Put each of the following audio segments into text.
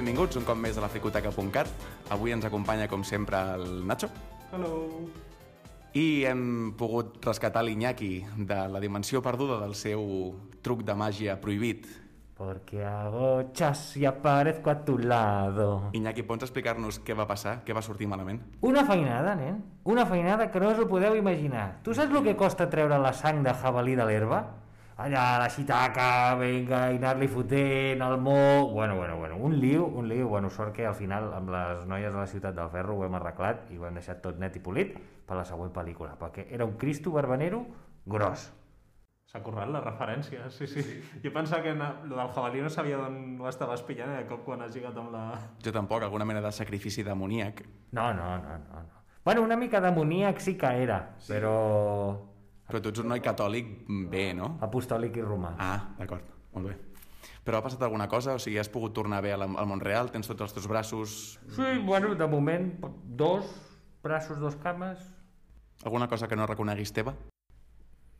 Benvinguts un cop més a la fricoteca.cat. Avui ens acompanya, com sempre, el Nacho. Hello. I hem pogut rescatar l'Iñaki de la dimensió perduda del seu truc de màgia prohibit. Porque hago chas y aparezco a tu lado. Iñaki, pots explicar-nos què va passar? Què va sortir malament? Una feinada, nen. Una feinada que no us ho podeu imaginar. Tu saps el que costa treure la sang de jabalí de l'herba? Allà, la xitaca, vinga, i anar-li fotent, el moc... Bueno, bueno, bueno, un liu, un liu. Bueno, sort que al final amb les noies de la ciutat del Ferro ho hem arreglat i ho hem deixat tot net i polit per la següent pel·lícula, perquè era un Cristo Barbanero gros. S'ha currat la referència, sí, sí. Jo pensava que na- lo del jabalí no sabia d'on ho estaves pillant i de cop quan has lligat amb la... Jo tampoc, alguna mena de sacrifici demoníac. No, no, no, no. no. Bueno, una mica d'amoníac sí que era, sí. però Però tu ets un noi catòlic bé, no? apostòlic i romà. Ah, d'acord, molt bé. Però ha passat alguna cosa? O sigui, has pogut tornar bé al, al món real? Tens tots els teus braços? Sí, bueno, de moment, dos braços, dos cames... Alguna cosa que no reconeguis teva?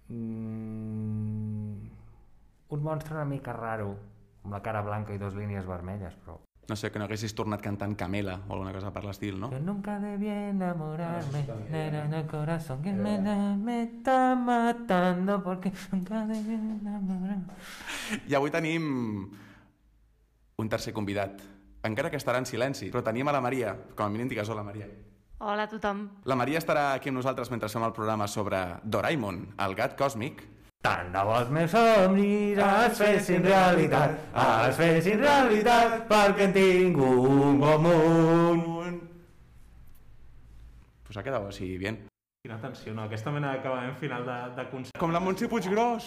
Mm, un monstre una mica raro, amb la cara blanca i dos línies vermelles, però... No sé, que no haguessis tornat cantant Camela o alguna cosa per l'estil, no? Que nunca debí enamorarme, era en el corazón que me, me está matando, porque nunca debí enamorarme... I avui tenim un tercer convidat. Encara que estarà en silenci, però tenim a la Maria. Com a mínim digues hola, Maria. Hola a tothom. La Maria estarà aquí amb nosaltres mentre fem el programa sobre Doraemon, el gat còsmic. Tant de bo els meus somnis es fessin realitat, es fessin realitat, perquè en tinc un común. Pues ha quedado así bien. Quina tensió, no? Aquesta mena d'acabament final de, de concert. Com la Montse Puiggròs,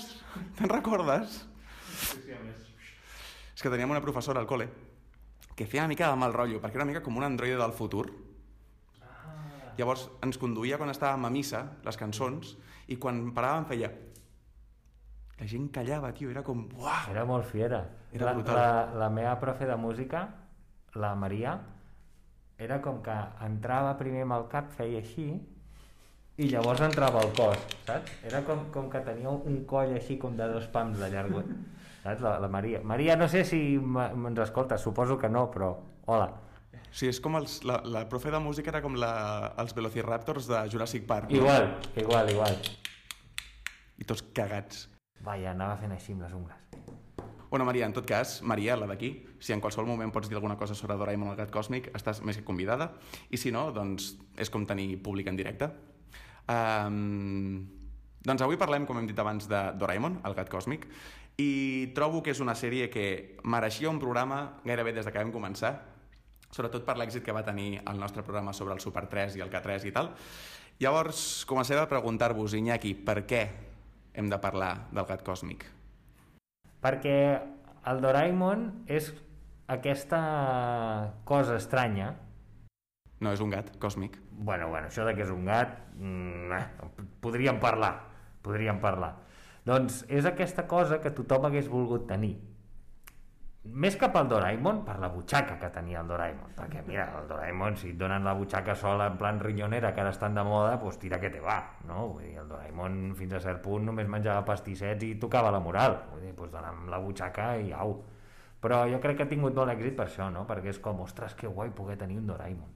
te'n recordes? Sí, sí, a més. És que teníem una professora al col·le que feia una mica de mal rotllo, perquè era una mica com un androide del futur. Llavors ens conduïa quan estàvem a missa, les cançons, i quan paràvem feia... La gent callava, tio, era com... Uah! Era molt fiera. Era la, brutal. la, la meva profe de música, la Maria, era com que entrava primer amb el cap, feia així, i llavors entrava al cos, saps? Era com, com que tenia un coll així com de dos pams de llarg, saps? La, la Maria. Maria, no sé si ens escoltes, suposo que no, però hola. Sí, és com els, la, la profe de música era com la, els Velociraptors de Jurassic Park. no? Igual, igual, igual. I tots cagats. Vaja, anava fent així amb les ungles. Bueno, Maria, en tot cas, Maria, la d'aquí, si en qualsevol moment pots dir alguna cosa sobre Doraemon el gat còsmic, estàs més que convidada, i si no, doncs és com tenir públic en directe. Um, doncs avui parlem, com hem dit abans, de Doraemon, el gat còsmic, i trobo que és una sèrie que mereixia un programa gairebé des de que vam començar, sobretot per l'èxit que va tenir el nostre programa sobre el Super 3 i el K3 i tal. Llavors, comencem a preguntar-vos, Iñaki, per què hem de parlar del gat còsmic? Perquè el Doraemon és aquesta cosa estranya No és un gat còsmic. Bueno, bueno, això de que és un gat, mm, eh, podríem parlar, podríem parlar. Doncs és aquesta cosa que tothom hagués volgut tenir. Més que pel Doraemon, per la butxaca que tenia el Doraemon. Perquè, mira, el Doraemon, si et donen la butxaca sola en plan rinyonera, que ara estan de moda, doncs tira que te va, no? Vull dir, el Doraemon fins a cert punt només menjava pastissets i tocava la moral. Vull dir, doncs dona'm la butxaca i au. Però jo crec que ha tingut molt èxit per això, no? Perquè és com, ostres, que guai poder tenir un Doraemon.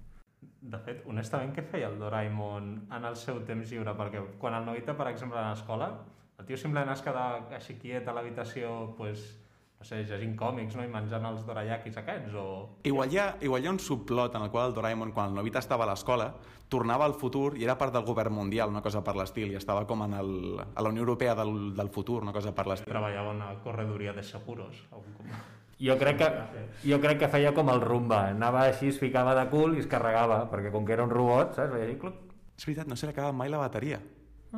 De fet, honestament, què feia el Doraemon en el seu temps lliure? Perquè quan el Novita, per exemple, a l'escola, el tio simplement es quedava així quiet a l'habitació, pues, no sé, llegint còmics, no? I menjant els dorayakis aquests, o... Igual hi, ha, igual hi ha un subplot en el qual el Doraemon, quan el Novita estava a l'escola, tornava al futur i era part del govern mundial, una cosa per l'estil, i estava com en el, a la Unió Europea del, del futur, una cosa per l'estil. Treballava en una corredoria de seguros. O com... Jo crec, que, jo crec que feia com el rumba, anava així, es ficava de cul i es carregava, perquè com que era un robot, saps? Feia així, cluc. És veritat, no se li acaba mai la bateria.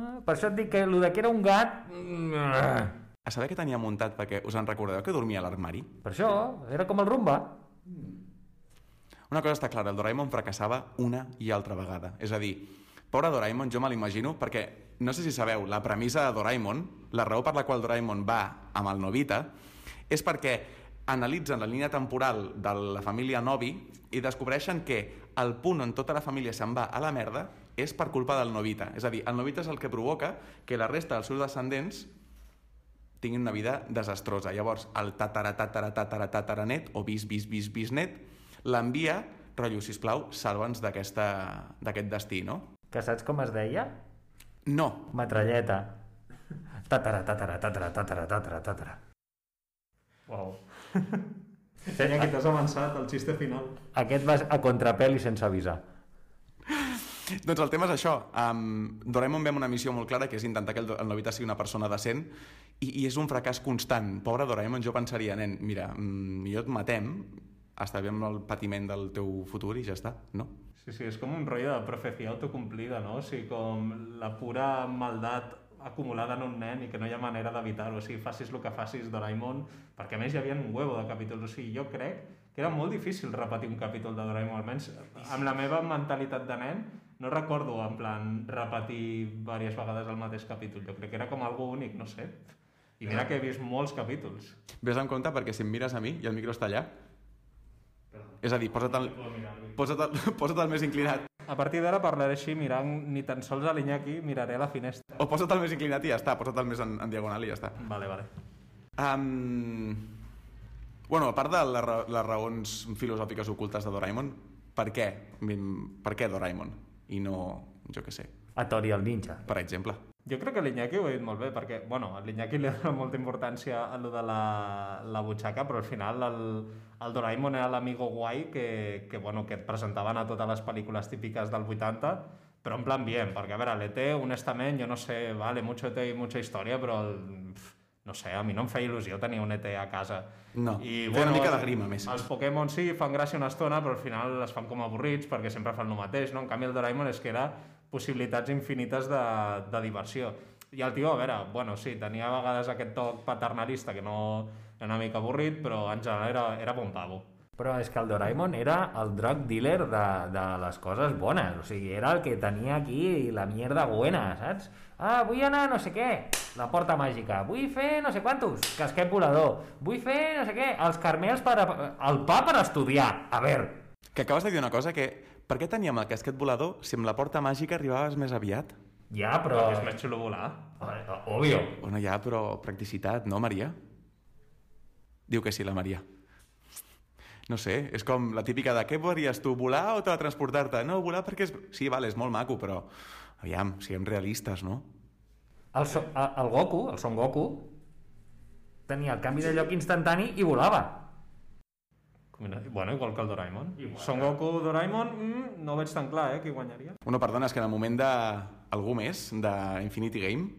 Ah, per això et dic que el de que era un gat... mm, A saber què tenia muntat, perquè us en recordeu que dormia a l'armari? Per això, era com el rumba. Una cosa està clara, el Doraemon fracassava una i altra vegada. És a dir, pobre Doraemon, jo me l'imagino, perquè no sé si sabeu, la premissa de Doraemon, la raó per la qual Doraemon va amb el Novita, és perquè analitzen la línia temporal de la família Novi i descobreixen que el punt on tota la família se'n va a la merda és per culpa del Novita. És a dir, el Novita és el que provoca que la resta dels seus descendents tinguin una vida desastrosa. Llavors, el tatara, tatara, tatara, tatara net, o bis, bis, bis, bis net, l'envia, rotllo, sisplau, salva'ns d'aquesta- d'aquest destí, no? Que saps com es deia? No, Metralleta. Tatara, tatara, tatara, tatara, tatara, tatara. Uau. Senya, que t'has avançat al xiste final. Aquest va a contrapèl i sense avisar. Doncs el tema és això. Um, Doraemon ve amb una missió molt clara, que és intentar que el, el Novita sigui una persona decent, i, i és un fracàs constant. Pobre Doraemon, jo pensaria, nen, mira, mm, millor et matem, amb el patiment del teu futur i ja està, no? Sí, sí, és com un rotllo de profecia autocomplida, no? O sigui, com la pura maldat acumulada en un nen i que no hi ha manera d'evitar-ho. O sigui, facis el que facis Doraemon, perquè a més hi havia un huevo de capítols. O sigui, jo crec que era molt difícil repetir un capítol de Doraemon, almenys amb la meva mentalitat de nen, no recordo en plan repetir diverses vegades el mateix capítol. Jo crec que era com algo únic, no sé. I mira que he vist molts capítols. Ves en compte perquè si em mires a mi i el micro està allà, és a dir, posa't el, posa't el, posa't el més inclinat, A partir d'ara parlaré així mirant ni tan sols a l'Iñaki, miraré a la finestra. o posa't el més inclinat i ja està, posa't el més en, en diagonal i ja està. Vale, vale. Um... Bueno, a part de les, ra- les raons filosòfiques ocultes de Doraemon, per què? Per què Doraemon? I no, jo què sé, A Tori el ninja. per exemple. Jo crec que l'Iñaki ho ha dit molt bé, perquè, bueno, a l'Iñaki li dona molta importància a lo de la, la butxaca, però al final el, el Doraemon era l'amigo guai que, que, bueno, que et presentaven a totes les pel·lícules típiques del 80, però en plan bien, perquè, a veure, l'ET, honestament, jo no sé, vale, mucho ET i mucha història, però, el, pf, no sé, a mi no em feia il·lusió tenir un ET a casa. No, feia una mica de grima, més. Els Pokémon sí, fan gràcia una estona, però al final es fan com avorrits perquè sempre fan el mateix, no? En canvi, el Doraemon és que era possibilitats infinites de, de diversió. I el tio, a veure, bueno, sí, tenia a vegades aquest toc paternalista que no era una mica avorrit, però en general era, era bon pavo. Però és que el Doraemon era el drug dealer de, de les coses bones, o sigui, era el que tenia aquí la mierda buena, saps? Ah, vull anar no sé què, la porta màgica, vull fer no sé quantos, casquet volador, vull fer no sé què, els carmels per... A, el pa per estudiar, a veure, Que acabes de dir una cosa, que per què teníem el casquet volador si amb la porta màgica arribaves més aviat? ja, però... Perquè és més xulo volar. Obvio. Bueno, ja, però practicitat, no, Maria? Diu que sí, la Maria. No sé, és com la típica de què faries tu, volar o teletransportar-te? No, volar perquè és... Sí, vale, és molt maco, però... Aviam, siguem realistes, no? El, so, el, Goku, el Son Goku, tenia el canvi de lloc instantani i volava. Bueno, igual que el Doraemon. Son Goku, Doraemon, mm, no veig tan clar, eh, qui guanyaria. Bueno, perdona, és que en el moment de algú més, d'Infinity Game,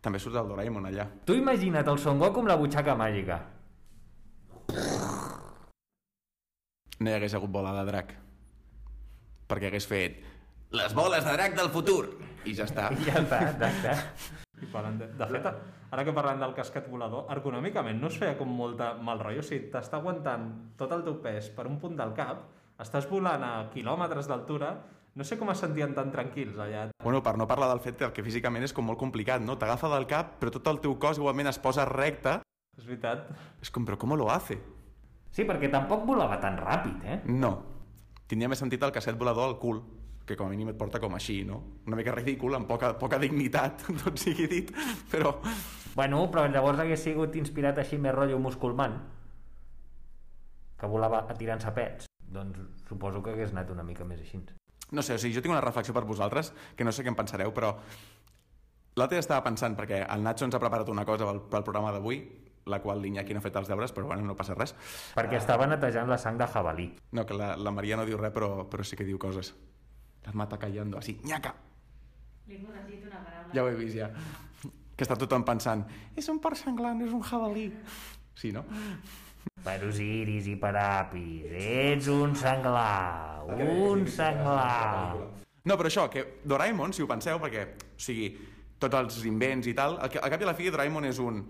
també surt el Doraemon allà. Tu imagina't el Son Goku amb la butxaca màgica. No hi hagués hagut bola de drac. Perquè hagués fet les boles de drac del futur! I ja està. I ja està, exacte. I parlant de, de fet, ara que parlant del casquet volador, ergonòmicament no es feia com molta mal rotllo? O sigui, t'està aguantant tot el teu pes per un punt del cap, estàs volant a quilòmetres d'altura, no sé com es sentien tan tranquils allà. Bueno, per no parlar del fet que físicament és com molt complicat, no? T'agafa del cap, però tot el teu cos igualment es posa recte. És veritat. És com, però com lo hace? Sí, perquè tampoc volava tan ràpid, eh? No. Tindria més sentit el casset volador al cul, que com a mínim et porta com així, no? Una mica ridícul, amb poca, poca dignitat, tot sigui dit, però... Bueno, però llavors hagués sigut inspirat així més rotllo musculman, que volava atirant-se pets. Doncs suposo que hagués anat una mica més així. No sé, o sigui, jo tinc una reflexió per vosaltres, que no sé què en pensareu, però l'altre estava pensant, perquè el Nacho ens ha preparat una cosa pel, pel programa d'avui, la qual l'Iñaki no ha fet els deures, però bueno, no passa res. Perquè estava netejant la sang de jabalí. No, que la, la Maria no diu res, però, però sí que diu coses. Las mata callando, así, ñaca! Li necessito una paraula. Ja ho he vist, ja. Que està tothom pensant, és un porc senglant, és un jabalí. Sí, no? Per Osiris i per Apis, ets un senglar, un senglar. No, però això, que Doraemon, si ho penseu, perquè, o sigui, tots els invents i tal, al cap i a la fi Doraemon és un...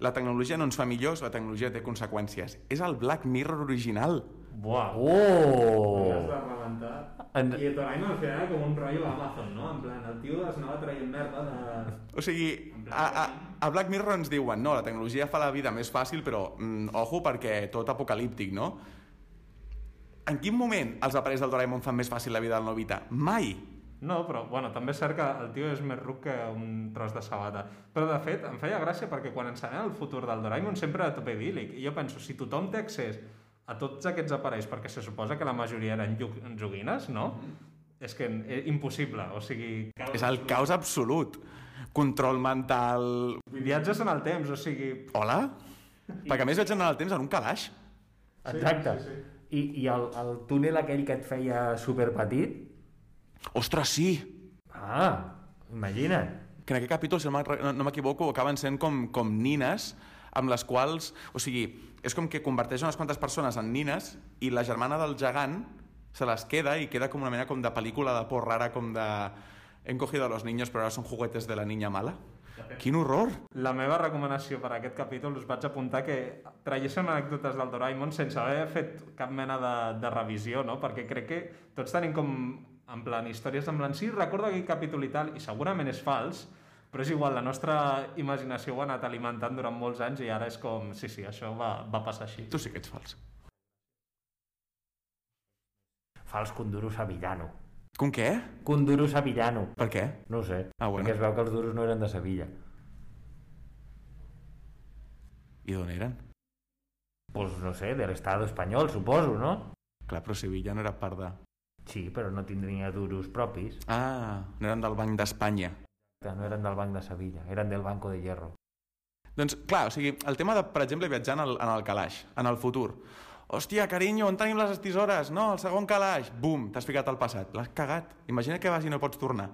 La tecnologia no ens fa millors, la tecnologia té conseqüències. És el Black Mirror original. Buah. Oh! de rebentar. En- I Doraemon al final com un rotllo Amazon, no? En plan, el tio es anava traient merda de... O sigui, a, a, a Black Mirror ens diuen no, la tecnologia fa la vida més fàcil, però mm, ojo perquè tot apocalíptic, no? En quin moment els aparells del Doraemon fan més fàcil la vida del Novita? Mai! No, però bueno, també és cert que el tio és més ruc que un tros de sabata. Però de fet, em feia gràcia perquè quan ensenyen el futur del Doraemon sempre era top idíl·lic. I jo penso, si tothom té accés a tots aquests aparells, perquè se suposa que la majoria eren joguines, no? És que és impossible, o sigui... És el caos absolut. Control mental... Viatges en el temps, o sigui... Hola? Perquè a més vaig anar al temps en un calaix. Exacte. sí, sí. I, i el, el túnel aquell que et feia superpetit, Ostres, sí! ah, imagina't. que en aquest capítol, si no m'equivoco, acaben sent com, com nines amb les quals... O sigui, és com que converteix unes quantes persones en nines i la germana del gegant se les queda i queda com una mena com de pel·lícula de por rara, com de... Hem cogido a los niños, però ara són juguetes de la niña mala. Quin horror! La meva recomanació per a aquest capítol us vaig apuntar que traiessin anècdotes del Doraemon sense haver fet cap mena de, de revisió, no? Perquè crec que tots tenim com, en plan, històries en plan, sí, recordo aquell capítol i tal, i segurament és fals, però és igual, la nostra imaginació ho ha anat alimentant durant molts anys i ara és com, sí, sí, això va, va passar així. Tu sí que ets fals. Fals Kunduru Sevillano. Com què? Kunduru Sevillano. Per què? No ho sé, Ah, bueno. perquè es veu que els duros no eren de Sevilla. I d'on eren? Pues no sé, de l'Estado espanyol, suposo, no? Clar, però Sevilla no era part de... Sí, però no tindria duros propis. Ah, no eren del Banc d'Espanya. No eren del Banc de Sevilla, eren del Banco de Hierro. Doncs, clar, o sigui, el tema de, per exemple, viatjar en el, en el calaix, en el futur. Hòstia, carinyo, on tenim les estisores? No, el segon calaix. Bum, t'has ficat al passat. L'has cagat. Imagina que vas i no pots tornar.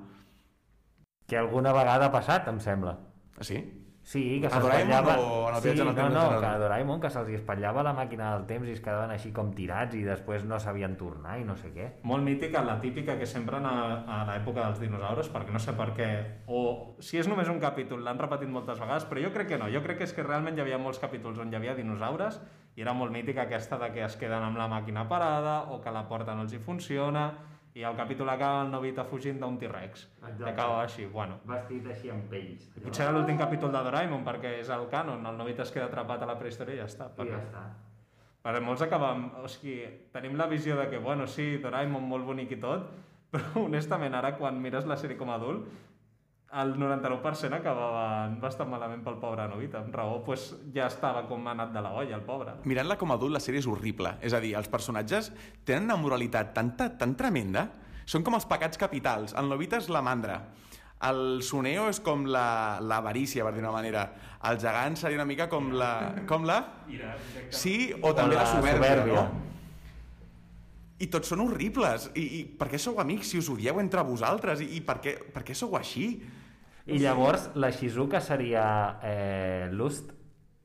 Que alguna vegada ha passat, em sembla. Ah, sí? Sí, que A Doraemon s'espatllava... o en el sí, no, no, que a Doraemon que se'ls espatllava la màquina del temps i es quedaven així com tirats i després no sabien tornar i no sé què. Molt mítica, la típica que sempre a, a l'època dels dinosaures, perquè no sé per què, o si és només un capítol, l'han repetit moltes vegades, però jo crec que no, jo crec que és que realment hi havia molts capítols on hi havia dinosaures i era molt mítica aquesta de que es queden amb la màquina parada o que la porta no els hi funciona i el capítol acaba el Novita fugint d'un T-Rex. I acaba així, bueno. Vestit així amb pells. Potser era l'últim capítol de Doraemon perquè és el canon, el Novita es queda atrapat a la prehistòria i ja està. I Perquè... ja està. Perquè molts acabem... O sigui, tenim la visió de que, bueno, sí, Doraemon molt bonic i tot, però honestament ara quan mires la sèrie com a adult, el 99% acabaven bastant malament pel pobre Novita. Amb raó, pues, ja estava com anat de la olla, el pobre. Mirant-la com a adult, la sèrie és horrible. És a dir, els personatges tenen una moralitat tan, tan, tan tremenda. Són com els pecats capitals. El Novita és la mandra. El Suneo és com la- l'avarícia, per dir una manera. El gegant seria una mica com la... Com la? Sí, o també la, la soberbia, soberbia. no? I tots són horribles. I, I per què sou amics si us odieu entre vosaltres? I, i per, què, per què sou així? I llavors la Shizuka seria eh, Lust,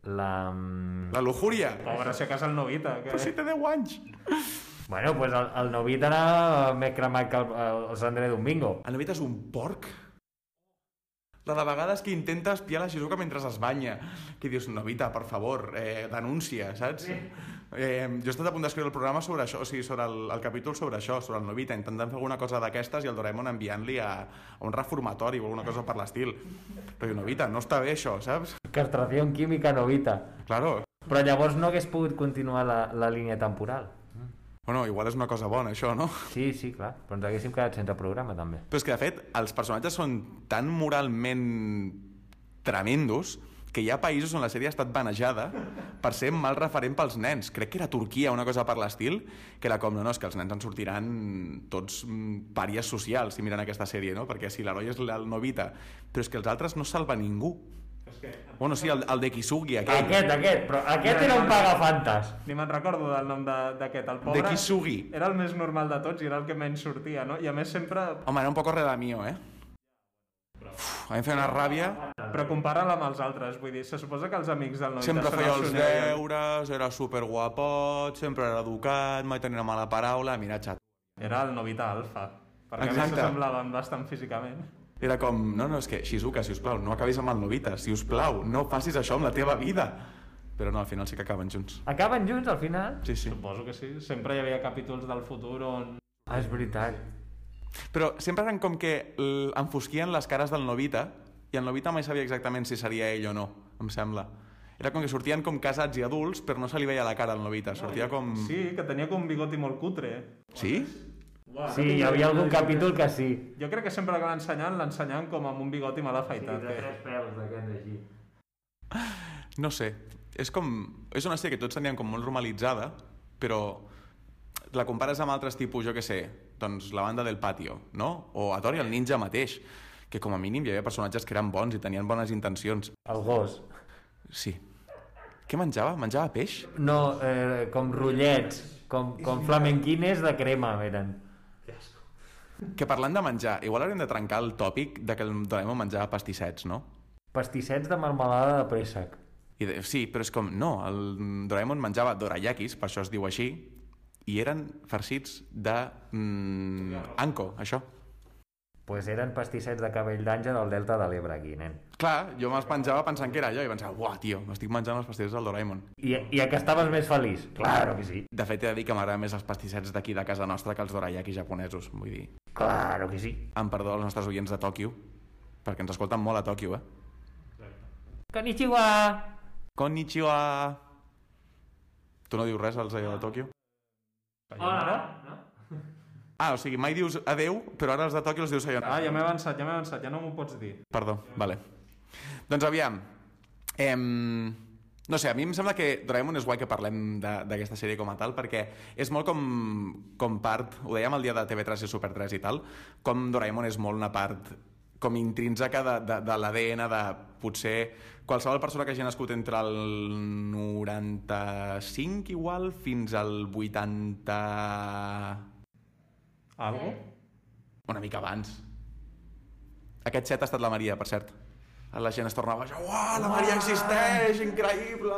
la... mm, La lujuria. Pobre, si a casa el Novita. Que... Però si té 10 anys. Bueno, pues el, el Novita era més cremat que el, el Sandre Domingo. El Novita és un porc. La de vegades que intenta espiar la Shizuka mentre es banya. Que dius, Novita, per favor, eh, denuncia, saps? Eh, jo he estat a punt d'escriure el programa sobre això, o sigui, sobre el, el capítol sobre això, sobre el Novita, intentant fer alguna cosa d'aquestes i el Doraemon enviant-li a, a un reformatori o alguna cosa per l'estil. Però diu, Novita, no està bé això, saps? Castració química Novita. Claro. Però llavors no hagués pogut continuar la, la línia temporal. Bueno, igual és una cosa bona, això, no? Sí, sí, clar. Però ens haguéssim quedat sense programa, també. Però és que, de fet, els personatges són tan moralment tremendos que hi ha països on la sèrie ha estat banejada per ser mal referent pels nens. Crec que era Turquia, una cosa per l'estil, que era com, no, no, és que els nens en sortiran tots mm, pàries socials si miren aquesta sèrie, no? Perquè si l'heroi és el Novita, però és que els altres no salva ningú. Que... Bueno, sí, el, el de Kisugi, aquell. Aquest, aquest, però aquest era un pagafantes. Ni me'n recordo del nom de- d'aquest. El pobre... De Kisugi. Era el més normal de tots i era el que menys sortia, no? I a més sempre... Home, era un poco reda mío, eh? Uf, a mi em feia una ràbia. Però compara'l amb els altres, vull dir, se suposa que els amics del Novita Sempre feia els deures, era superguapot, sempre era educat, mai tenia una mala paraula, mira, xat. Era el Novita Alfa, perquè a més Exacte. s'assemblaven bastant físicament. Era com, no, no, és que, Shizuka, si us plau, no acabis amb el Novita, si us plau, no facis això amb la teva vida. Però no, al final sí que acaben junts. Acaben junts al final? Sí, sí. Suposo que sí. Sempre hi havia capítols del futur on... Ah, és veritat. Però sempre eren com que enfosquien les cares del Novita i el Novita mai sabia exactament si seria ell o no, em sembla. Era com que sortien com casats i adults, però no se li veia la cara al Novita, sortia com... Sí, que tenia com un bigoti molt cutre. Sí? Sí, hi havia algun capítol que sí. Jo crec que sempre que l'ensenyaven, l'ensenyaven com amb un bigoti mal afaitat. que... pèls d'aquests així. No sé, és com... És una sèrie que tots tenien com molt normalitzada, però la compares amb altres tipus, jo que sé, doncs la banda del patio, no? O Atori el ninja mateix, que com a mínim hi havia personatges que eren bons i tenien bones intencions. El gos. Sí. Què menjava? Menjava peix? No, eh, com rotllets, com, com flamenquines de crema eren. Que parlant de menjar, igual hauríem de trencar el tòpic de que el Doraemon menjava pastissets, no? Pastissets de marmelada de préssec. I de, sí, però és com, no, el Doraemon menjava dorayakis, per això es diu així, i eren farcits de mm, anco, això. pues eren pastissets de cabell d'àngel del delta de l'Ebre aquí, nen. Clar, jo me'ls penjava pensant que era allò i pensava, uah, tio, m'estic menjant els pastissets del Doraemon. I, I a que estaves més feliç? Claro que sí. De fet, he de dir que m'agraden més els pastissets d'aquí de casa nostra que els dorayaki japonesos, vull dir. Claro que sí. Amb perdó als nostres oients de Tòquio, perquè ens escolten molt a Tòquio, eh? Konnichiwa! Konnichiwa! Tu no dius res als allò de Tòquio? Hola! No? Ah, o sigui, mai dius adeu, però ara els de Tòquio els dius sayonara. Ah, ja m'he avançat, ja m'he avançat, ja no m'ho pots dir. Perdó, vale. Doncs aviam. Em... No sé, a mi em sembla que Doraemon és guai que parlem d'aquesta sèrie com a tal, perquè és molt com, com part, ho dèiem el dia de TV3 i Super 3 i tal, com Doraemon és molt una part com intrínseca de, de, de l'ADN de potser qualsevol persona que hagi nascut entre el 95 igual fins al 80... Algo? Una mica abans. Aquest set ha estat la Maria, per cert. La gent es tornava a uah, la Maria existeix, increïble!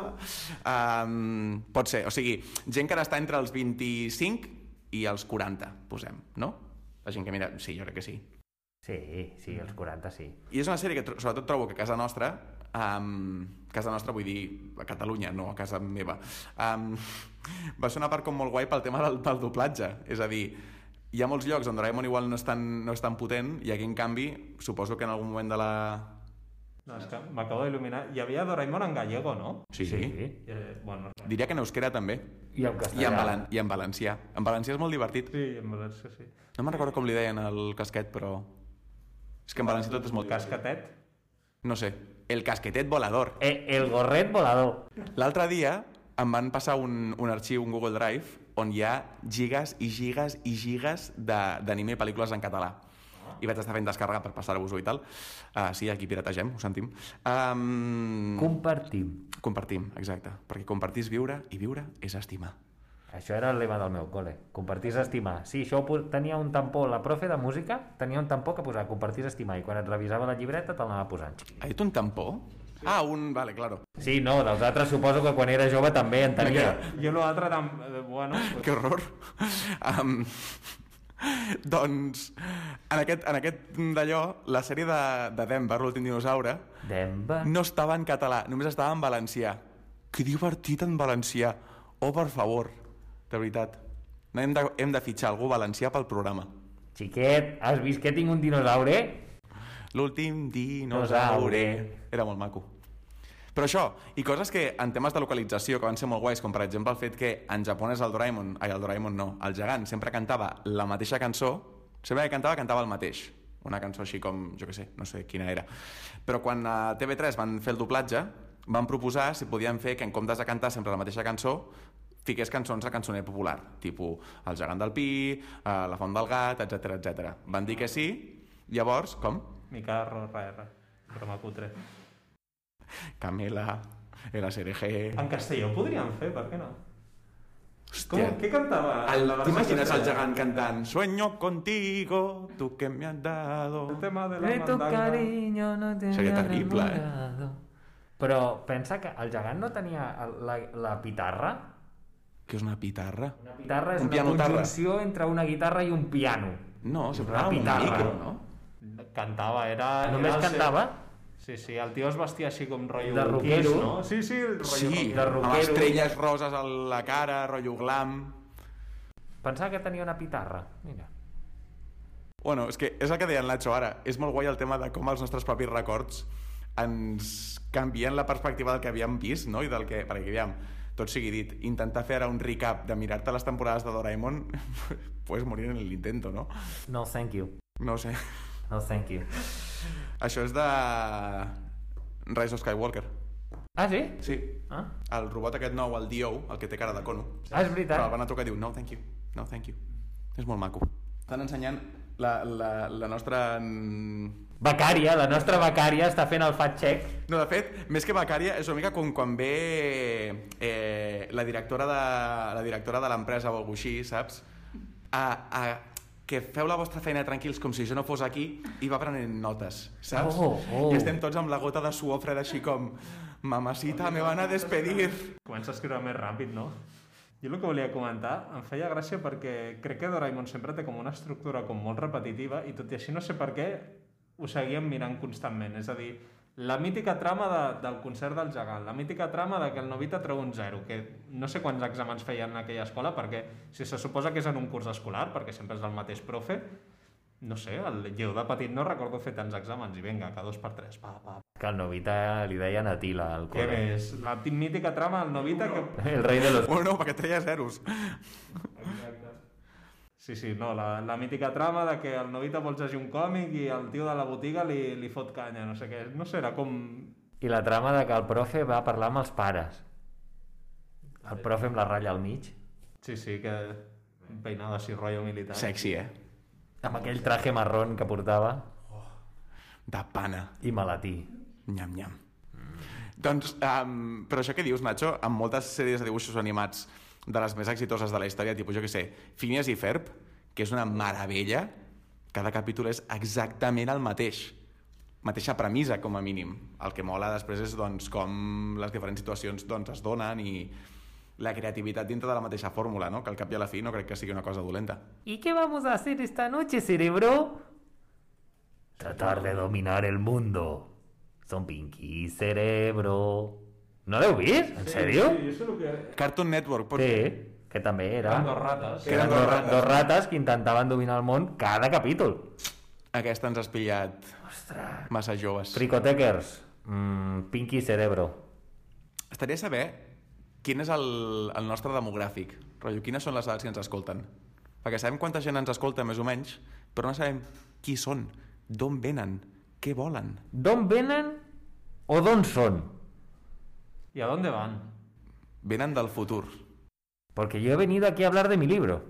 Um, pot ser, o sigui, gent que ara està entre els 25 i els 40, posem, no? La gent que mira, sí, jo crec que sí. Sí, sí, els 40 sí. I és una sèrie que sobretot trobo que a casa nostra, um, casa nostra vull dir a Catalunya, no a casa meva, um, va ser una part com molt guai pel tema del, del doblatge. És a dir, hi ha molts llocs on Doraemon igual no és, tan, no és tan potent i aquí en canvi suposo que en algun moment de la... No, és que m'acabo d'il·luminar. Hi havia Doraemon en gallego, no? Sí, Sí. Eh, bueno, Diria que en euskera també. I en I castellà. en, valen, I en valencià. En valencià és molt divertit. sí, en valencià sí. No me'n recordo com li deien al casquet, però... És que en valencià tot és molt... Cascatet? No sé. El casquetet volador. Eh, el gorret volador. L'altre dia em van passar un, un arxiu, un Google Drive, on hi ha gigas i gigas i gigas de- d'anime i pel·lícules en català. I vaig estar fent descàrrega per passar-vos-ho i tal. Uh, sí, aquí pirategem, ho sentim. Um, Compartim. compartim, exacte. Perquè compartir és viure i viure és estimar. Això era el lema del meu col·le. Compartir és estimar. Sí, això tenia un tampó, la profe de música tenia un tampó que posava compartir és estimar i quan et revisava la llibreta te'l anava posant. Ha dit un tampó? Ah, un... Vale, claro. Sí, no, dels altres suposo que quan era jove també en tenia. Jo l'altre tam... eh, Bueno, pues, Que horror. Um, doncs, en aquest, en aquest d'allò, la sèrie de, de Denver, l'últim dinosaure, Denver. no estava en català, només estava en valencià. Que divertit en valencià. Oh, per favor, de veritat. No hem de, hem de fitxar algú valencià pel programa. Xiquet, has vist que tinc un dinosaure? L'últim. Dinosaure. Era molt maco. Però això, i coses que en temes de localització que van ser molt guais, com per exemple el fet que en japonès el Doraemon, ai, el Doraemon no, el gegant sempre cantava la mateixa cançó, sempre que cantava, cantava el mateix. Una cançó així com, jo que sé, no sé quina era. Però quan a TV3 van fer el doblatge, van proposar si podien fer que en comptes de cantar sempre la mateixa cançó, fiqués cançons a cançoner popular, tipus El gegant del pi, eh, La font del gat, etc etc. Van dir que sí, llavors, com? mi carro, res, res. Broma cutre. Camela, el ASRG... En castellà ho podríem fer, per què no? Com, Hòstia, què cantava? el, t'imagines el gegant cantant Sueño contigo, tu que me has dado... El tema de la De tu mandanga. cariño no te Seria había terrible, eh? enamorado. Però pensa que el gegant no tenia la, la pitarra. Que és una pitarra? Una pitarra és Un una conjunció entre una guitarra i un piano. No, sempre Una anava amb un pitarra. micro, no? Cantava, era... Només era el seu- cantava? Sí, sí, el tio es vestia així com rotllo... De. Kiss, no? Sí, sí, el rotllo Sí, de amb rockero. estrelles roses a la cara, rotllo glam... Pensava que tenia una pitarra. Mira. Bueno, és que és el que deia en Nacho ara. És molt guai el tema de com els nostres propis records ens canvien la perspectiva del que havíem vist, no? I del que... Perquè, aviam, tot sigui dit, intentar fer ara un recap de mirar-te les temporades de Doraemon, puedes morir en el intento, no? No, thank you. No sé. No, thank you. Això és de Rise of Skywalker. Ah, sí? Sí, Ah, el robot aquest nou, el Dio, el que té cara de cono. ah és Però el veritat. van a trucar i diu, no, thank you, no, thank you. És molt maco. Estan ensenyant la, la, la nostra... Becària, la nostra becària està fent el fact check. No, de fet, més que becària, és una mica com quan ve eh, la directora de la directora de l'empresa o alguna així, saps? A, a, que feu la vostra feina tranquils com si jo no fos aquí i va prenent notes, saps? Oh, oh. I estem tots amb la gota de suor freda així com mamacita, me van a despedir. Comença a escriure més ràpid, no? Jo el que volia comentar em feia gràcia perquè crec que Doraemon sempre té com una estructura com molt repetitiva i tot i així no sé per què ho seguíem mirant constantment. És a dir, la mítica trama de, del concert del gegant, la mítica trama de que el Novita treu un zero, que no sé quants exàmens feien en aquella escola, perquè si se suposa que és en un curs escolar, perquè sempre és el mateix profe, no sé, el lleu de petit no recordo fer tants exàmens, i vinga, cada dos per tres, pa, pa. Que al Novita li deien Atila al Què col·le. més? La mítica trama del Novita que... El rei de los... Bueno, perquè treia zeros. Sí, sí, no, la, la mítica trama de que el Novita vol llegir un còmic i el tio de la botiga li, li fot canya, no sé què. No sé, era com... I la trama de que el profe va parlar amb els pares. El profe amb la ratlla al mig. Sí, sí, que un peinado així rotllo militar. Sexy, eh? Amb aquell traje marrón que portava. De pana. I malatí. Nyam, nyam. Doncs, um, però això que dius, Nacho, amb moltes sèries de dibuixos animats de les més exitoses de la història, tipus, jo que sé, Phineas i Ferb, que és una meravella, cada capítol és exactament el mateix. Mateixa premissa, com a mínim. El que mola després és doncs, com les diferents situacions doncs, es donen i la creativitat dintre de la mateixa fórmula, no? que al cap i a la fi no crec que sigui una cosa dolenta. ¿Y qué vamos a hacer esta noche, cerebro? Tratar de dominar el mundo. Son Pinky y Cerebro. ¿No l'heu vist? En sèrio? Sí, és el que... Cartoon Network, pot... Sí, que també era... Eren dos rates. Que eren dos, dos ra- rates. dos rates que intentaven dominar el món cada capítol. Aquesta ens has pillat Ostres. massa joves. Fricotekers, mm, Pinky Cerebro. Estaria a saber quin és el, el nostre demogràfic. Rotllo, quines són les edats que ens escolten. Perquè sabem quanta gent ens escolta, més o menys, però no sabem qui són, d'on venen, què volen. D'on venen o d'on són? ¿Y a dónde van? Venen del futur. Porque yo he venido aquí a hablar de mi libro.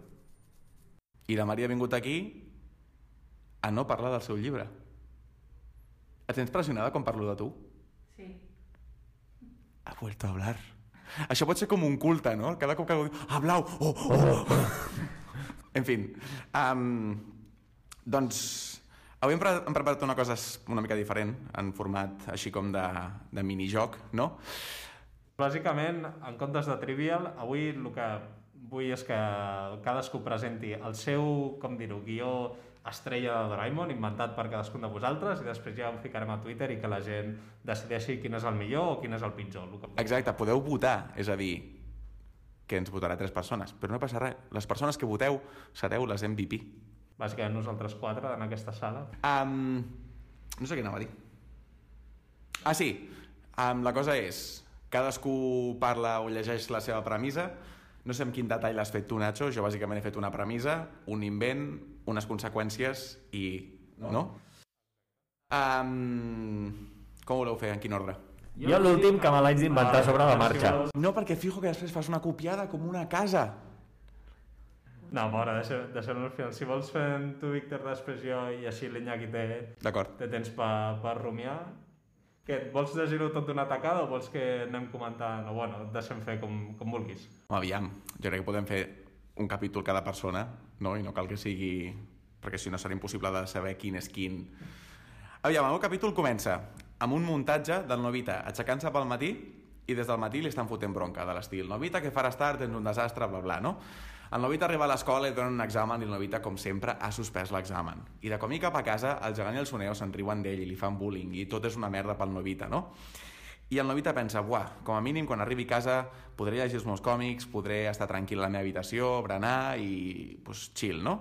I la Maria ha vingut aquí a no parlar del seu llibre. Et sents pressionada quan parlo de tu? Sí. Ha vuelto a hablar. Això pot ser com un culte, no? Cada cop que algú diu, hablau, oh, oh, oh. En fi, um, doncs, avui hem, pre hem preparat una cosa una mica diferent, en format així com de, de minijoc, no? Bàsicament, en comptes de Trivial, avui el que vull és que cadascú presenti el seu, com dir-ho, guió estrella de Doraemon, inventat per cadascun de vosaltres, i després ja ho ficarem a Twitter i que la gent decideixi quin és el millor o quin és el pitjor. El que... Exacte, podeu votar, és a dir, que ens votarà tres persones, però no passa res. Les persones que voteu sereu les MVP. Bàsicament nosaltres quatre en aquesta sala. Um, no sé què anava a dir. Ah, sí. Um, la cosa és, cadascú parla o llegeix la seva premissa. No sé amb quin detall l'has fet tu, Nacho. Jo bàsicament he fet una premissa, un invent, unes conseqüències i... No? no? Um, com voleu fer? En quin ordre? Jo l'últim que me l'haig d'inventar sobre la marxa. No, perquè fijo que després fas una copiada com una casa. No, mora, deixa- deixem-ho al final. Si vols fer tu, Víctor, després jo i així l'Iñaki té, D'acord. té temps per, per rumiar. Què, vols llegir-ho tot d'una tacada o vols que anem comentant? O bueno, deixem fer com, com vulguis. Aviam, jo crec que podem fer un capítol cada persona, no? I no cal que sigui... perquè si no serà impossible de saber quin és quin. Aviam, el meu capítol comença amb un muntatge del Novita aixecant-se pel matí i des del matí li estan fotent bronca de l'estil Novita, que faràs tard, tens un desastre, bla bla, no? El Novita arriba a l'escola i donen un examen i el Novita, com sempre, ha suspès l'examen. I de camí cap a casa, el gegant i el Soneo se'n riuen d'ell i li fan bullying i tot és una merda pel Novita, no? I el Novita pensa, buah, com a mínim quan arribi a casa podré llegir els meus còmics, podré estar tranquil a la meva habitació, berenar i pues, chill, no?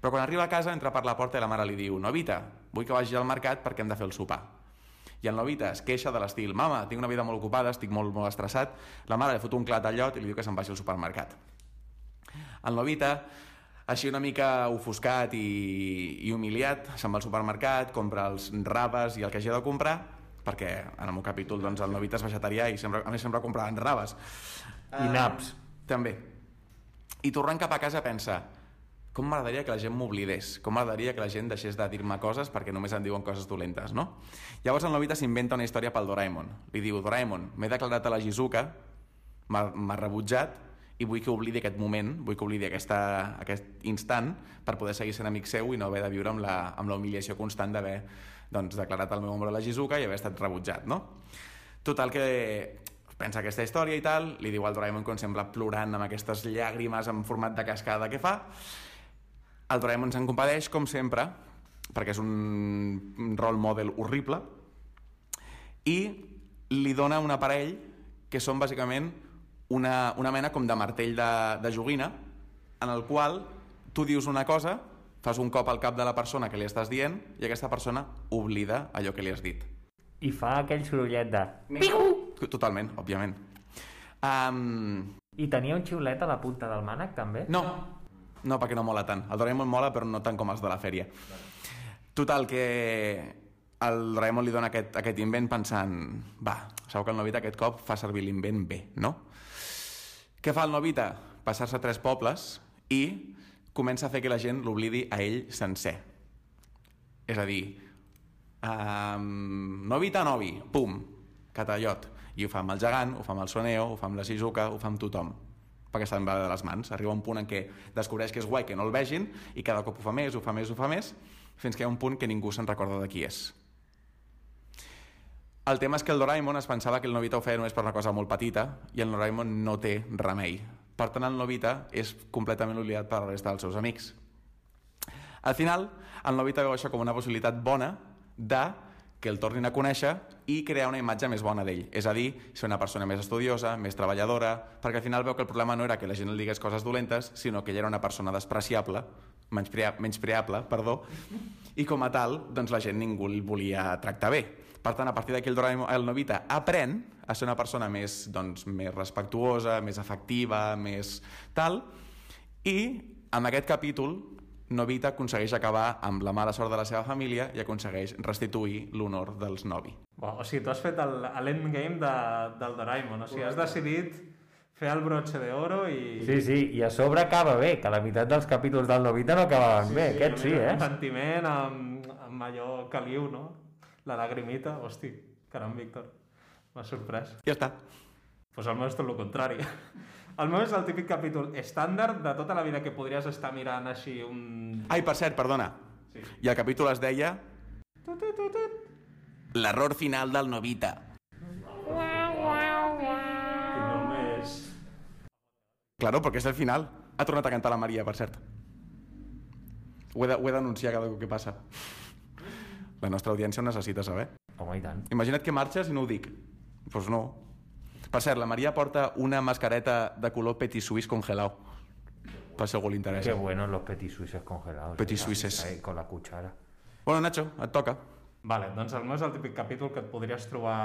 Però quan arriba a casa entra per la porta i la mare li diu Novita, vull que vagi al mercat perquè hem de fer el sopar. I el Novita es queixa de l'estil «Mama, tinc una vida molt ocupada, estic molt, molt estressat». La mare li fot un clat al llot i li diu que se'n vagi al supermercat. El Novita, així una mica ofuscat i, i humiliat, se'n va al supermercat, compra els rabes i el que hagi de comprar, perquè en el meu capítol doncs, el Novita és vegetarià i sempre, a més sempre compraven rabes. I naps. També. I tornant cap a casa pensa com m'agradaria que la gent m'oblidés, com m'agradaria que la gent deixés de dir-me coses perquè només em diuen coses dolentes, no? Llavors el Novita s'inventa una història pel Doraemon. Li diu, Doraemon, m'he declarat a la Shizuka, m'ha m'ha rebutjat i vull que oblidi aquest moment, vull que oblidi aquesta, aquest instant per poder seguir sent amic seu i no haver de viure amb la, amb la humiliació constant d'haver doncs, declarat el meu amor a la Shizuka i haver estat rebutjat, no? Total que pensa aquesta història i tal, li diu al Doraemon com sembla plorant amb aquestes llàgrimes en format de cascada que fa, el Doraemon se'n compadeix, com sempre, perquè és un role model horrible, i li dona un aparell que són bàsicament una, una mena com de martell de, de joguina, en el qual tu dius una cosa, fas un cop al cap de la persona que li estàs dient i aquesta persona oblida allò que li has dit. I fa aquell sorollet de... Totalment, òbviament. Um, I tenia un xiulet a la punta del mànec, també? no, no, perquè no mola tant. El Doraemon mola, però no tant com els de la fèria. Total, que el Doraemon li dona aquest, aquest invent pensant va, sabeu que el Novita aquest cop fa servir l'invent bé, no? Què fa el Novita? Passar-se a tres pobles i comença a fer que la gent l'oblidi a ell sencer. És a dir, um, Novita Novi, pum, catallot. I ho fa amb el gegant, ho fa amb el Soneo, ho fa amb la Shizuka, ho fa amb tothom perquè se'n va de les mans. Arriba un punt en què descobreix que és guai que no el vegin i cada cop ho fa més, ho fa més, ho fa més, fins que hi ha un punt que ningú se'n recorda de qui és. El tema és que el Doraemon es pensava que el Novita ho feia només per una cosa molt petita i el Doraemon no té remei. Per tant, el Novita és completament oblidat per la resta dels seus amics. Al final, el Novita veu això com una possibilitat bona de que el tornin a conèixer i crear una imatge més bona d'ell. És a dir, ser una persona més estudiosa, més treballadora, perquè al final veu que el problema no era que la gent li digués coses dolentes, sinó que ell era una persona despreciable, menyspreable, menyspreable perdó, i com a tal, doncs la gent ningú el volia tractar bé. Per tant, a partir d'aquí el, Doraemon, el Novita aprèn a ser una persona més, doncs, més respectuosa, més afectiva, més tal, i amb aquest capítol Novita aconsegueix acabar amb la mala sort de la seva família i aconsegueix restituir l'honor dels Novi. Bo, o sigui, tu has fet el- l'endgame de, del Doraemon, o sigui, has decidit fer el broche d'oro i... Sí, sí, i a sobre acaba bé, que la meitat dels capítols del Novita no acabaven bé, aquest sí, eh? Un sentiment amb, amb allò caliu, no? La lagrimita, hosti, caram, Víctor, m'ha sorprès. Ja està. Pues el meu és tot el contrari. El meu és el típic capítol estàndard de tota la vida que podries estar mirant així un... Ai, per cert, perdona. Sí. I el capítol es deia. L'error final del Novita. Claro, perquè és el final. Ha tornat a cantar la Maria, per cert. Ho he de- ho he d'anunciar cada cop que passa. La nostra audiència ho necessita saber. Home, i tant. Imagina't que marxes i no ho dic. Doncs pues no. Per cert, la Maria porta una mascareta de color petit suís congelado. Per si algú li Qué interessa. buenos los petit suisses congelados. Petit eh, suisses. ahí, Con la cuchara. Bueno, Nacho, et toca. Vale, doncs el meu és el típic capítol que et podries trobar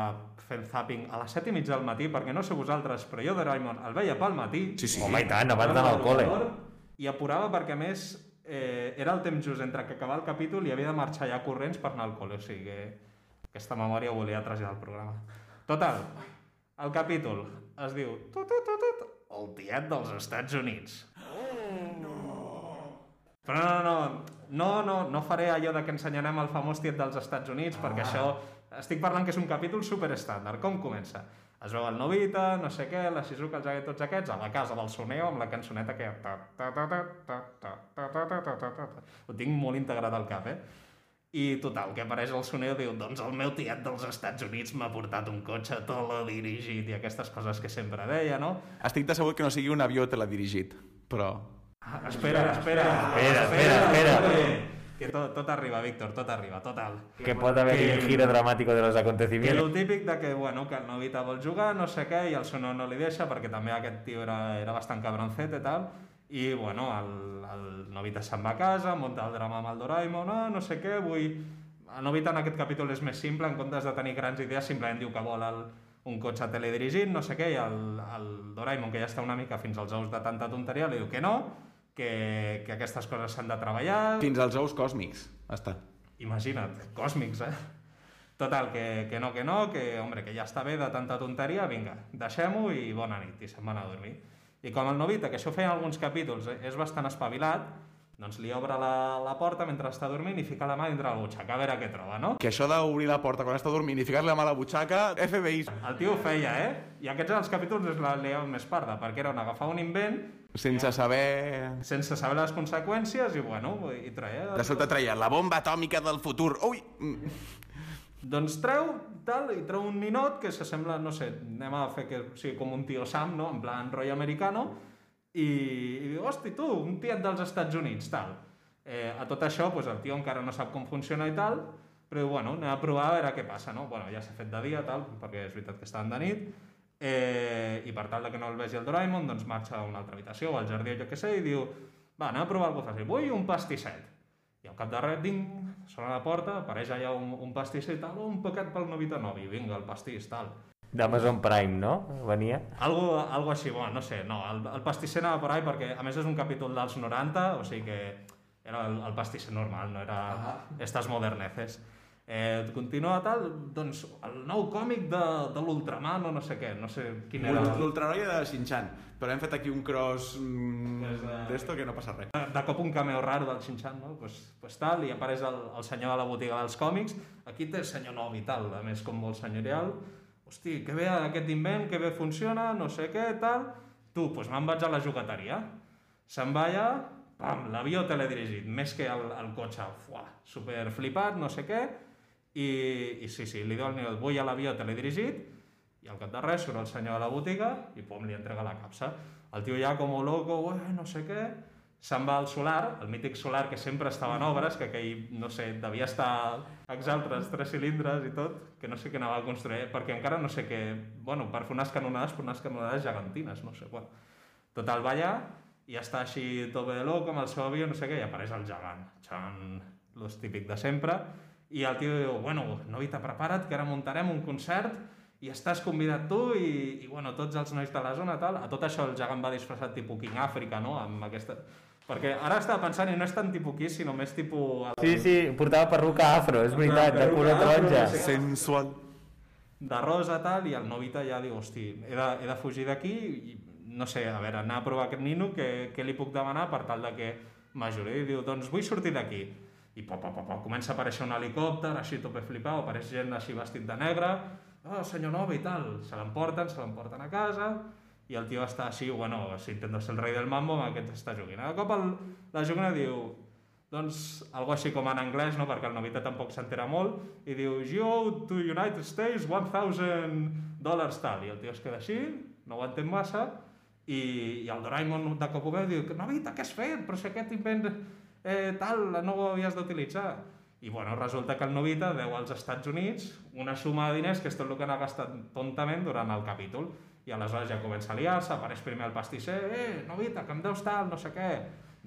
fent zapping a les 7 i mig del matí, perquè no sé vosaltres, però jo Doraemon el veia pel matí, Sí, sí. Home, i tant, abans d'anar al col·le. i apurava perquè, a més, eh, era el temps just entre que acabava el capítol i havia de marxar ja corrents per anar al col·le, o sigui que aquesta memòria ho volia traslladar al programa. Total, el capítol es diu tut, tut, tut, tut, el tiet dels Estats Units. Però no, no, no, no, no faré allò de que ensenyarem el famós tiet dels Estats Units, ah. perquè això... Estic parlant que és un capítol superestàndard. Com comença? Es veu el Novita, no sé què, la Shizuka, els aquests, tots aquests, a la casa del Soneo, amb la cançoneta que... Ho tinc molt integrat al cap, eh? I total, que apareix el Soneo diu doncs el meu tiet dels Estats Units m'ha portat un cotxe teledirigit i aquestes coses que sempre deia, no? Estic decebut que no sigui un avió teledirigit, però Ah, espera, espera, Espera, espera, espera. Que tot, tot arriba, Víctor, tot arriba, total. Que pot haver Que- un giro dramático de los Que acontecimientos. el típic de que, bueno, que el Novita vol jugar, no sé què, i el Sono no li deixa, perquè també aquest tio era, era bastant cabroncet i tal, i, bueno, el, el Novita se'n va a casa, munta el drama amb el Doraemon, ah, no sé què, vull... el Novita en aquest capítol és més simple, en comptes de tenir grans idees, simplement diu que vol el, un cotxe teledirigit, no sé què, i el, el Doraemon, que ja està una mica fins als ous de tanta tonteria, li diu que no, que, que aquestes coses s'han de treballar... Fins als ous còsmics. Està. Imagina't, còsmics, eh? Total, que, que no, que no, que, hombre, que ja està bé de tanta tonteria, vinga, deixem-ho i bona nit, i se'n van a dormir. I com el Novita, que això feia en alguns capítols, eh, és bastant espavilat, doncs li obre la, la porta mentre està dormint i fica la mà dintre la butxaca, a veure què troba, no? Que això d'obrir la porta quan està dormint i ficar-li la mà a la butxaca, FBI. El tio ho feia, eh? I aquests els capítols és la lea més parda, perquè era un agafar un invent Sense saber... sense saber les conseqüències i, bueno, i treia... De sobte treia la bomba atòmica del futur. Ui! Mm. Doncs treu, tal, i treu un ninot que s'assembla, no sé, anem a fer que o sigui com un tio Sam, no?, en plan rotllo americano, i, i diu, hosti, tu, un tiet dels Estats Units, tal. Eh, a tot això, doncs, el tio encara no sap com funciona i tal, però diu, bueno, anem a provar a veure què passa, no? Bueno, ja s'ha fet de dia, tal, perquè és veritat que estaven de nit, eh, i per tal que no el vegi el Doraemon, doncs marxa a una altra habitació o al jardí o jo què sé, i diu, va, anem a provar alguna cosa fàcil, vull un pastisset. I al cap de res, ding, sona la porta, apareix allà un, un pastisset, tal, un paquet pel Novita Novi, vinga, el pastís, tal. D'Amazon Prime, no? Venia. Algo, algo així, bueno, no sé, no, el, el pastisser anava per ahí perquè a més és un capítol dels 90, o sigui que era el, el pastisser normal, no era -huh. estas moderneces. Eh, continua tal, doncs el nou còmic de, de l'Ultraman o no sé què, no sé quin era. L'ultranoia de Shin-Chan. Però hem fet aquí un cross mm, d'esto que no passa res. De, de cop un cameo raro del Shin-Chan, no? Pues, pues tal, i apareix el, el senyor de la botiga dels còmics, aquí té el senyor nou i tal, a més com molt senyorial, hosti, que bé aquest invent, que bé funciona, no sé què, tal, tu, pues me'n vaig a la jugateria, se'n va allà, pam, l'avió teledirigit, més que el, el cotxe, fuà, super flipat, no sé què, i, i sí, sí, li al Nil, vull a l'avió teledirigit, i al cap de res surt el senyor de la botiga i pum, li entrega la capsa. El tio ja com loco, no sé què, se'n va al solar, el mític solar que sempre estava en obres, que aquell, no sé, devia estar exalt els tres cilindres i tot, que no sé què anava a construir, perquè encara no sé què, bueno, per fer unes canonades, per unes canonades gegantines, no sé, bueno. Total, va allà, i està així tot de loco, amb el seu avió, no sé què, i apareix el gegant, xan, los típic de sempre, i el tio diu, bueno, Novita, prepara't, que ara muntarem un concert i estàs convidat tu i, i bueno, tots els nois de la zona, tal. A tot això el gegant va disfressat tipus King Africa, no?, amb aquesta... Perquè ara estava pensant, i no és tan tipus Kiss, sinó més tipus... El... Sí, sí, portava perruca afro, és veritat, de color taronja. no sé què. Sensual. de rosa, tal, i el Novita ja diu, hosti, he de, he de fugir d'aquí i no sé, a veure, anar a provar aquest nino, què, què li puc demanar per tal de que m'ajudi? I diu, doncs vull sortir d'aquí. I po, po, po, po, comença a aparèixer un helicòpter, així tope flipau, apareix gent així vestit de negre, oh, senyor Nova i tal, se l'emporten, se l'emporten a casa, i el tio està així, bueno, si intenta ser el rei del mambo, amb aquest està jugant. De cop el, la jugna diu, doncs, algo així com en anglès, no? perquè el Novita tampoc s'entera molt, i diu, you owe to United States 1,000 dòlars tal, i el tio es queda així, no ho entén massa, i, i el Doraemon de cop ho veu diu, Novita, què has fet? Però si aquest invent eh, tal, no ho havies d'utilitzar. I bueno, resulta que el Novita deu als Estats Units una suma de diners que és tot el que n'ha gastat tontament durant el capítol. I aleshores ja comença a liar-se, apareix primer el pastisser, eh, Novita, que em deus tal, no sé què.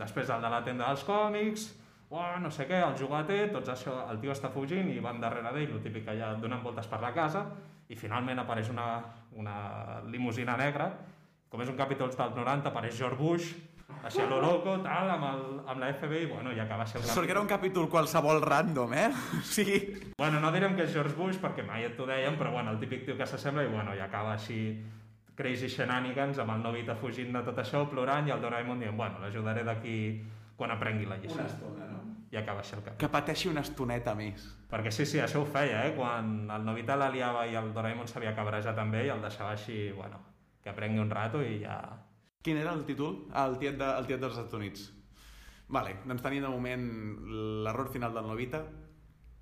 Després el de la tenda dels còmics, oh, no sé què, el jugater, tots això, el tio està fugint i van darrere d'ell, el típic allà donant voltes per la casa, i finalment apareix una, una limusina negra, com és un capítol dels 90, apareix George Bush, així a lo loco, tal, amb, el, amb la FBI, bueno, i acaba sent Sort que era un capítol qualsevol random, eh? O sigui... Bueno, no direm que és George Bush perquè mai et ho deien, però bueno, el típic tio que s'assembla i bueno, i acaba així crazy shenanigans amb el Novita fugint de tot això, plorant, i el Doraemon dient, bueno, l'ajudaré d'aquí quan aprengui la lliçó. estona, no? I acaba així el cap. Que pateixi una estoneta més. Perquè sí, sí, això ho feia, eh? Quan el Novita la liava i el Doraemon s'havia cabrejat amb ell, el deixava així, bueno, que aprengui un rato i ja... Quin era el títol? Ah, el tiet, de, el tiet dels Estats Units. Vale, doncs tenim de moment l'error final del Novita,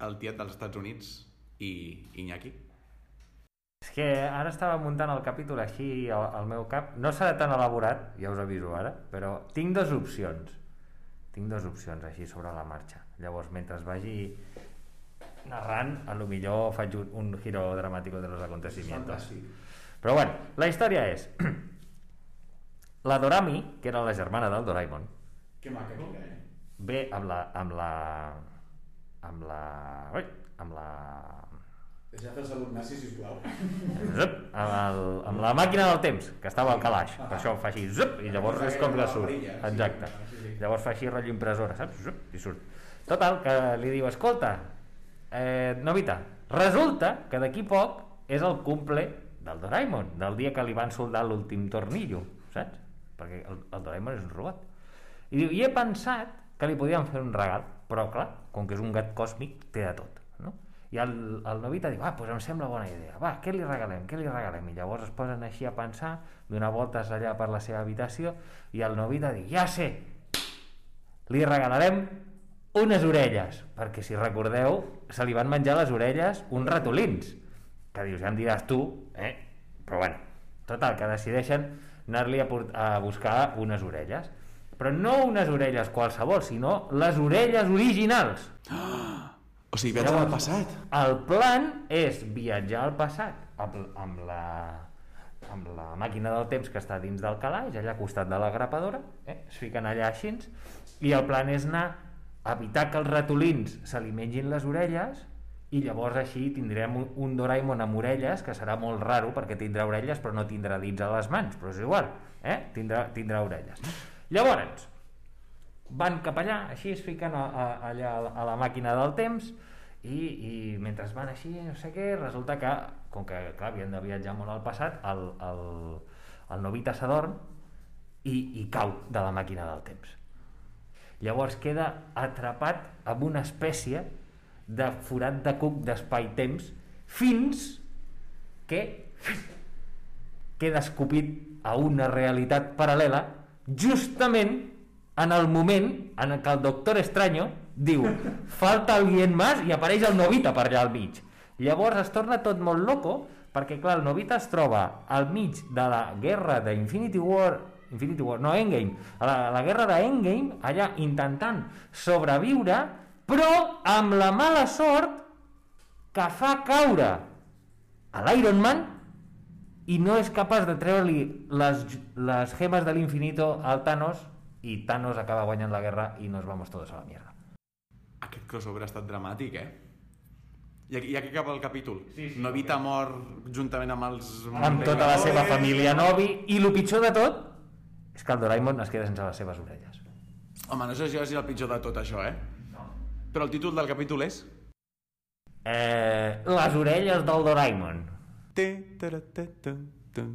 el tiet dels Estats Units i Iñaki. És que ara estava muntant el capítol així al, al meu cap. No serà tan elaborat, ja us aviso ara, però tinc dues opcions. Tinc dues opcions així sobre la marxa. Llavors, mentre vagi narrant, a lo millor faig un, un giro dramàtic de los acontecimientos. Però bueno, la història és... la Dorami, que era la germana del Doraemon, Que maca que eh? ve amb la, amb la, amb la... Ui, amb la... Deixa fer salut nazi, sisplau. Zup, amb, el, amb la màquina del temps, que estava al calaix. Per això fa així, zup, i llavors és com que surt. Exacte. Llavors fa així rotllo impressora, saps? Zup, I surt. Total, que li diu, escolta, eh, Novita, resulta que d'aquí poc és el cumple del Doraemon, del dia que li van soldar l'últim tornillo, saps? Perquè el, el Doraemon és un robot. I diu, i he pensat que li podíem fer un regal, però clar, com que és un gat còsmic, té de tot, no? I el, el Novita diu, ah, doncs em sembla bona idea, va, què li regalem, què li regalem? I llavors es posen així a pensar, donar voltes allà per la seva habitació, i el Novita diu, ja sé, li regalarem unes orelles, perquè si recordeu, se li van menjar les orelles uns ratolins, que dius, ja em diràs tu, eh? però bueno, total, que decideixen anar-li a, a buscar unes orelles. Però no unes orelles qualsevol, sinó les orelles originals. O sigui, viatge al passat. El plan és viatjar al passat amb, amb, la, amb la màquina del temps que està dins del calaix, allà al costat de la grapadora, eh? es fiquen allà així, i el plan és anar a evitar que els ratolins se li mengin les orelles i llavors així tindrem un, un Doraemon amb orelles que serà molt raro perquè tindrà orelles però no tindrà dits a les mans però és igual, eh? tindrà, tindrà orelles llavors van cap allà, així es fiquen a, a, allà a la- màquina del temps i, i mentre van així, no sé què, resulta que, com que clar, havien de viatjar molt al passat, el, el, el Novita s'adorm i, i cau de la màquina del temps. Llavors queda atrapat amb una espècie de forat de cuc d'espai-temps fins que queda escopit a una realitat paral·lela justament en el moment en què el doctor Extraño diu falta alguien más i apareix el Novita per allà al mig. Llavors es torna tot molt loco perquè clar, el Novita es troba al mig de la guerra d'Infinity War Infinity War, no, Endgame a la, a la guerra d'Endgame allà intentant sobreviure però amb la mala sort que fa caure a l'Iron Man i no és capaç de treure-li les, les gemes de l'infinito al Thanos i Thanos acaba guanyant la guerra i nos vamos todos a la mierda. Aquest crossover ha estat dramàtic, eh? I aquí, i aquí acaba el capítol. Sí, sí, Novita mor juntament amb els... Amb tota la seva família Novi i el pitjor de tot és que el Doraemon es queda sense les seves orelles. Home, no sé si és el pitjor de tot això, eh? Però el títol del capítol és... Eh, les orelles del Doraemon. Te, tara, te, tum, tum,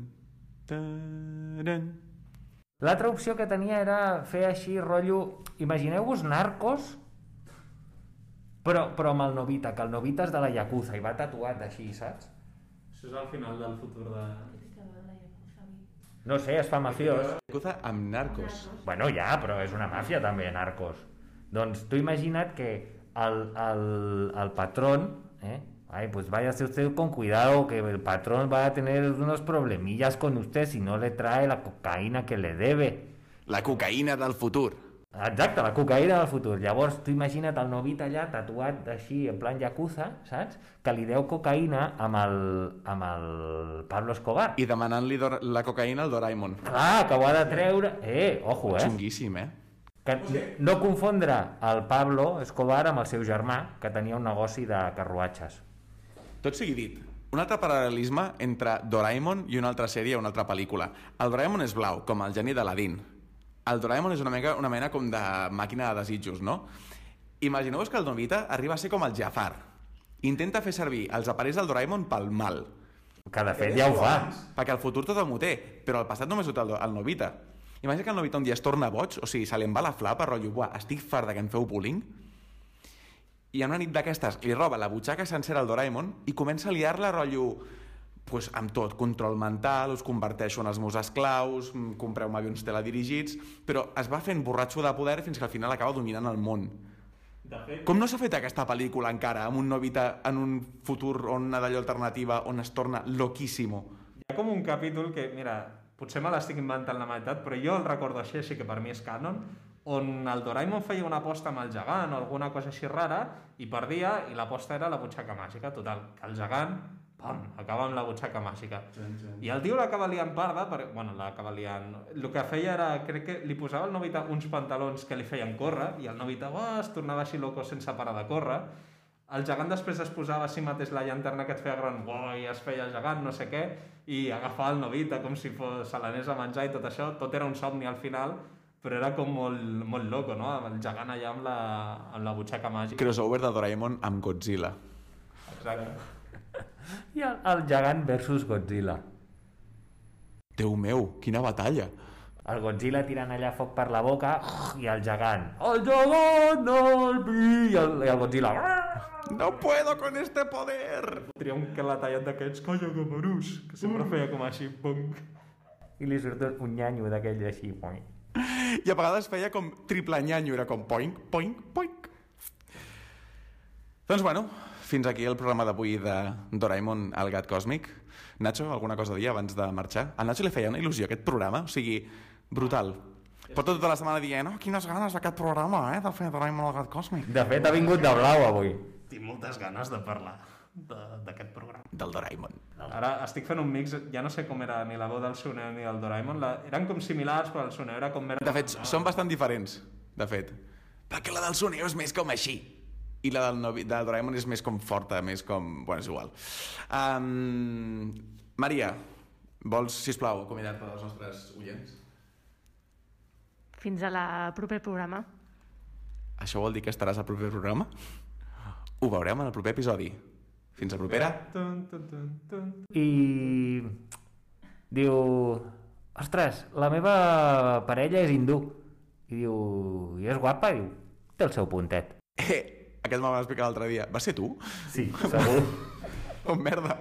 taran. L'altra opció que tenia era fer així rotllo... Imagineu-vos Narcos però, però amb el Novita, que el Novita és de la Yakuza i va tatuat així, saps? Això és el final del futur de... No sé, es fa mafiós. Yakuza amb narcos. Bueno, ja, però és una màfia també, Narcos. Doncs tu imagina't que el, el, el patrón, eh? Ay, pues váyase usted con cuidado, que el patrón va a tener unos problemillas con usted si no le trae la cocaína que le debe. La cocaïna del futur. Exacte, la cocaïna del futur. Llavors, tu imagina't el novit allà tatuat així, en plan Yakuza, saps? Que li deu cocaïna amb el, amb el Pablo Escobar. I demanant-li la cocaïna al Doraemon. Clar, que ho ha de treure... Eh, ojo, eh? Xunguíssim, eh? Que no confondre el Pablo Escobar amb el seu germà, que tenia un negoci de carruatges. Tot sigui dit, un altre paral·lelisme entre Doraemon i una altra sèrie o una altra pel·lícula. El Doraemon és blau, com el geni d'Aladín. El Doraemon és una mena, una mena com de màquina de desitjos, no? Imagineu-vos que el Novita arriba a ser com el Jafar. Intenta fer servir els aparells del Doraemon pel mal. Que de fet ja ho fa. Perquè el futur tothom ho té, però el passat només ho té el, el Novita. Imagina que el Novita un dia es torna boig, o sigui, se li en va la flapa, rotllo, buah, estic fart de que em feu bullying, i en una nit d'aquestes li roba la butxaca sencera al Doraemon i comença a liar-la, rotllo, pues, amb tot, control mental, us converteixo en els meus esclaus, mm, compreu-me avions teledirigits, però es va fent borratxo de poder fins que al final acaba dominant el món. De fet, Com no s'ha fet aquesta pel·lícula encara, amb un Novita en un futur on una d'allò alternativa, on es torna loquíssimo? hi ha com un capítol que, mira, potser me l'estic inventant la meitat, però jo el recordo així, així que per mi és canon, on el Doraemon feia una aposta amb el gegant o alguna cosa així rara i perdia i l'aposta era la butxaca màgica. Total, que el gegant pam, acaba amb la butxaca màgica. I el tio l'acaba liant parda, perquè, bueno, l'acaba liant... El que feia era, crec que li posava al Novita uns pantalons que li feien córrer, i el Novita oh, es tornava així loco sense parar de córrer. El gegant després es posava a si mateix la llanterna que et feia gran, oh, i es feia gegant, no sé què, i agafava el Novita com si fos, se l'anés a menjar i tot això, tot era un somni al final, però era com molt, molt loco, no? El gegant allà amb la, amb la butxaca màgica. Crossover de Doraemon amb Godzilla. Exacte. I el, el gegant versus Godzilla. Déu meu, quina batalla. El Godzilla tirant allà foc per la boca i el gegant. El gegant al vi! I el, i el Godzilla. No puedo con este poder! Tria un calatallat d'aquests, colla gamarús, que sempre feia com així, bonc. I li surt un nyanyo d'aquell així. poing. I a vegades feia com triple nyanyo, era com poink, poink, poink. Doncs bueno, fins aquí el programa d'avui de Doraemon, el gat còsmic. Nacho, alguna cosa a dir abans de marxar? A Nacho li feia una il·lusió aquest programa, o sigui, brutal. Porta tota la setmana dient, oh, quines ganes d'aquest programa, eh, de fer Doraemon, el gat còsmic. De fet, ha vingut de blau avui. Tinc moltes ganes de parlar d'aquest programa. Del Doraemon. Ara estic fent un mix, ja no sé com era ni la veu del Suneo ni del Doraemon, la... eren com similars, però el Suneo era com... Mer... De fet, són bastant diferents, de fet. Perquè la del Suneo és més com així. I la del, Novi, de Doraemon és més com forta, més com... Bueno, és igual. Um, Maria, vols, sisplau, acomiadar-te dels nostres oients? Fins a la proper programa. Això vol dir que estaràs al proper programa? Ho veurem en el proper episodi. Fins a propera. I diu, ostres, la meva parella és hindú. I diu, i és guapa? I diu, té el seu puntet. Eh, aquest me'l vas explicar l'altre dia. Va ser tu? Sí, segur. Oh, merda.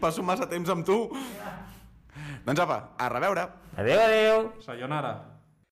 Passo massa temps amb tu. Doncs apa, a reveure. adéu, adéu. Sayonara.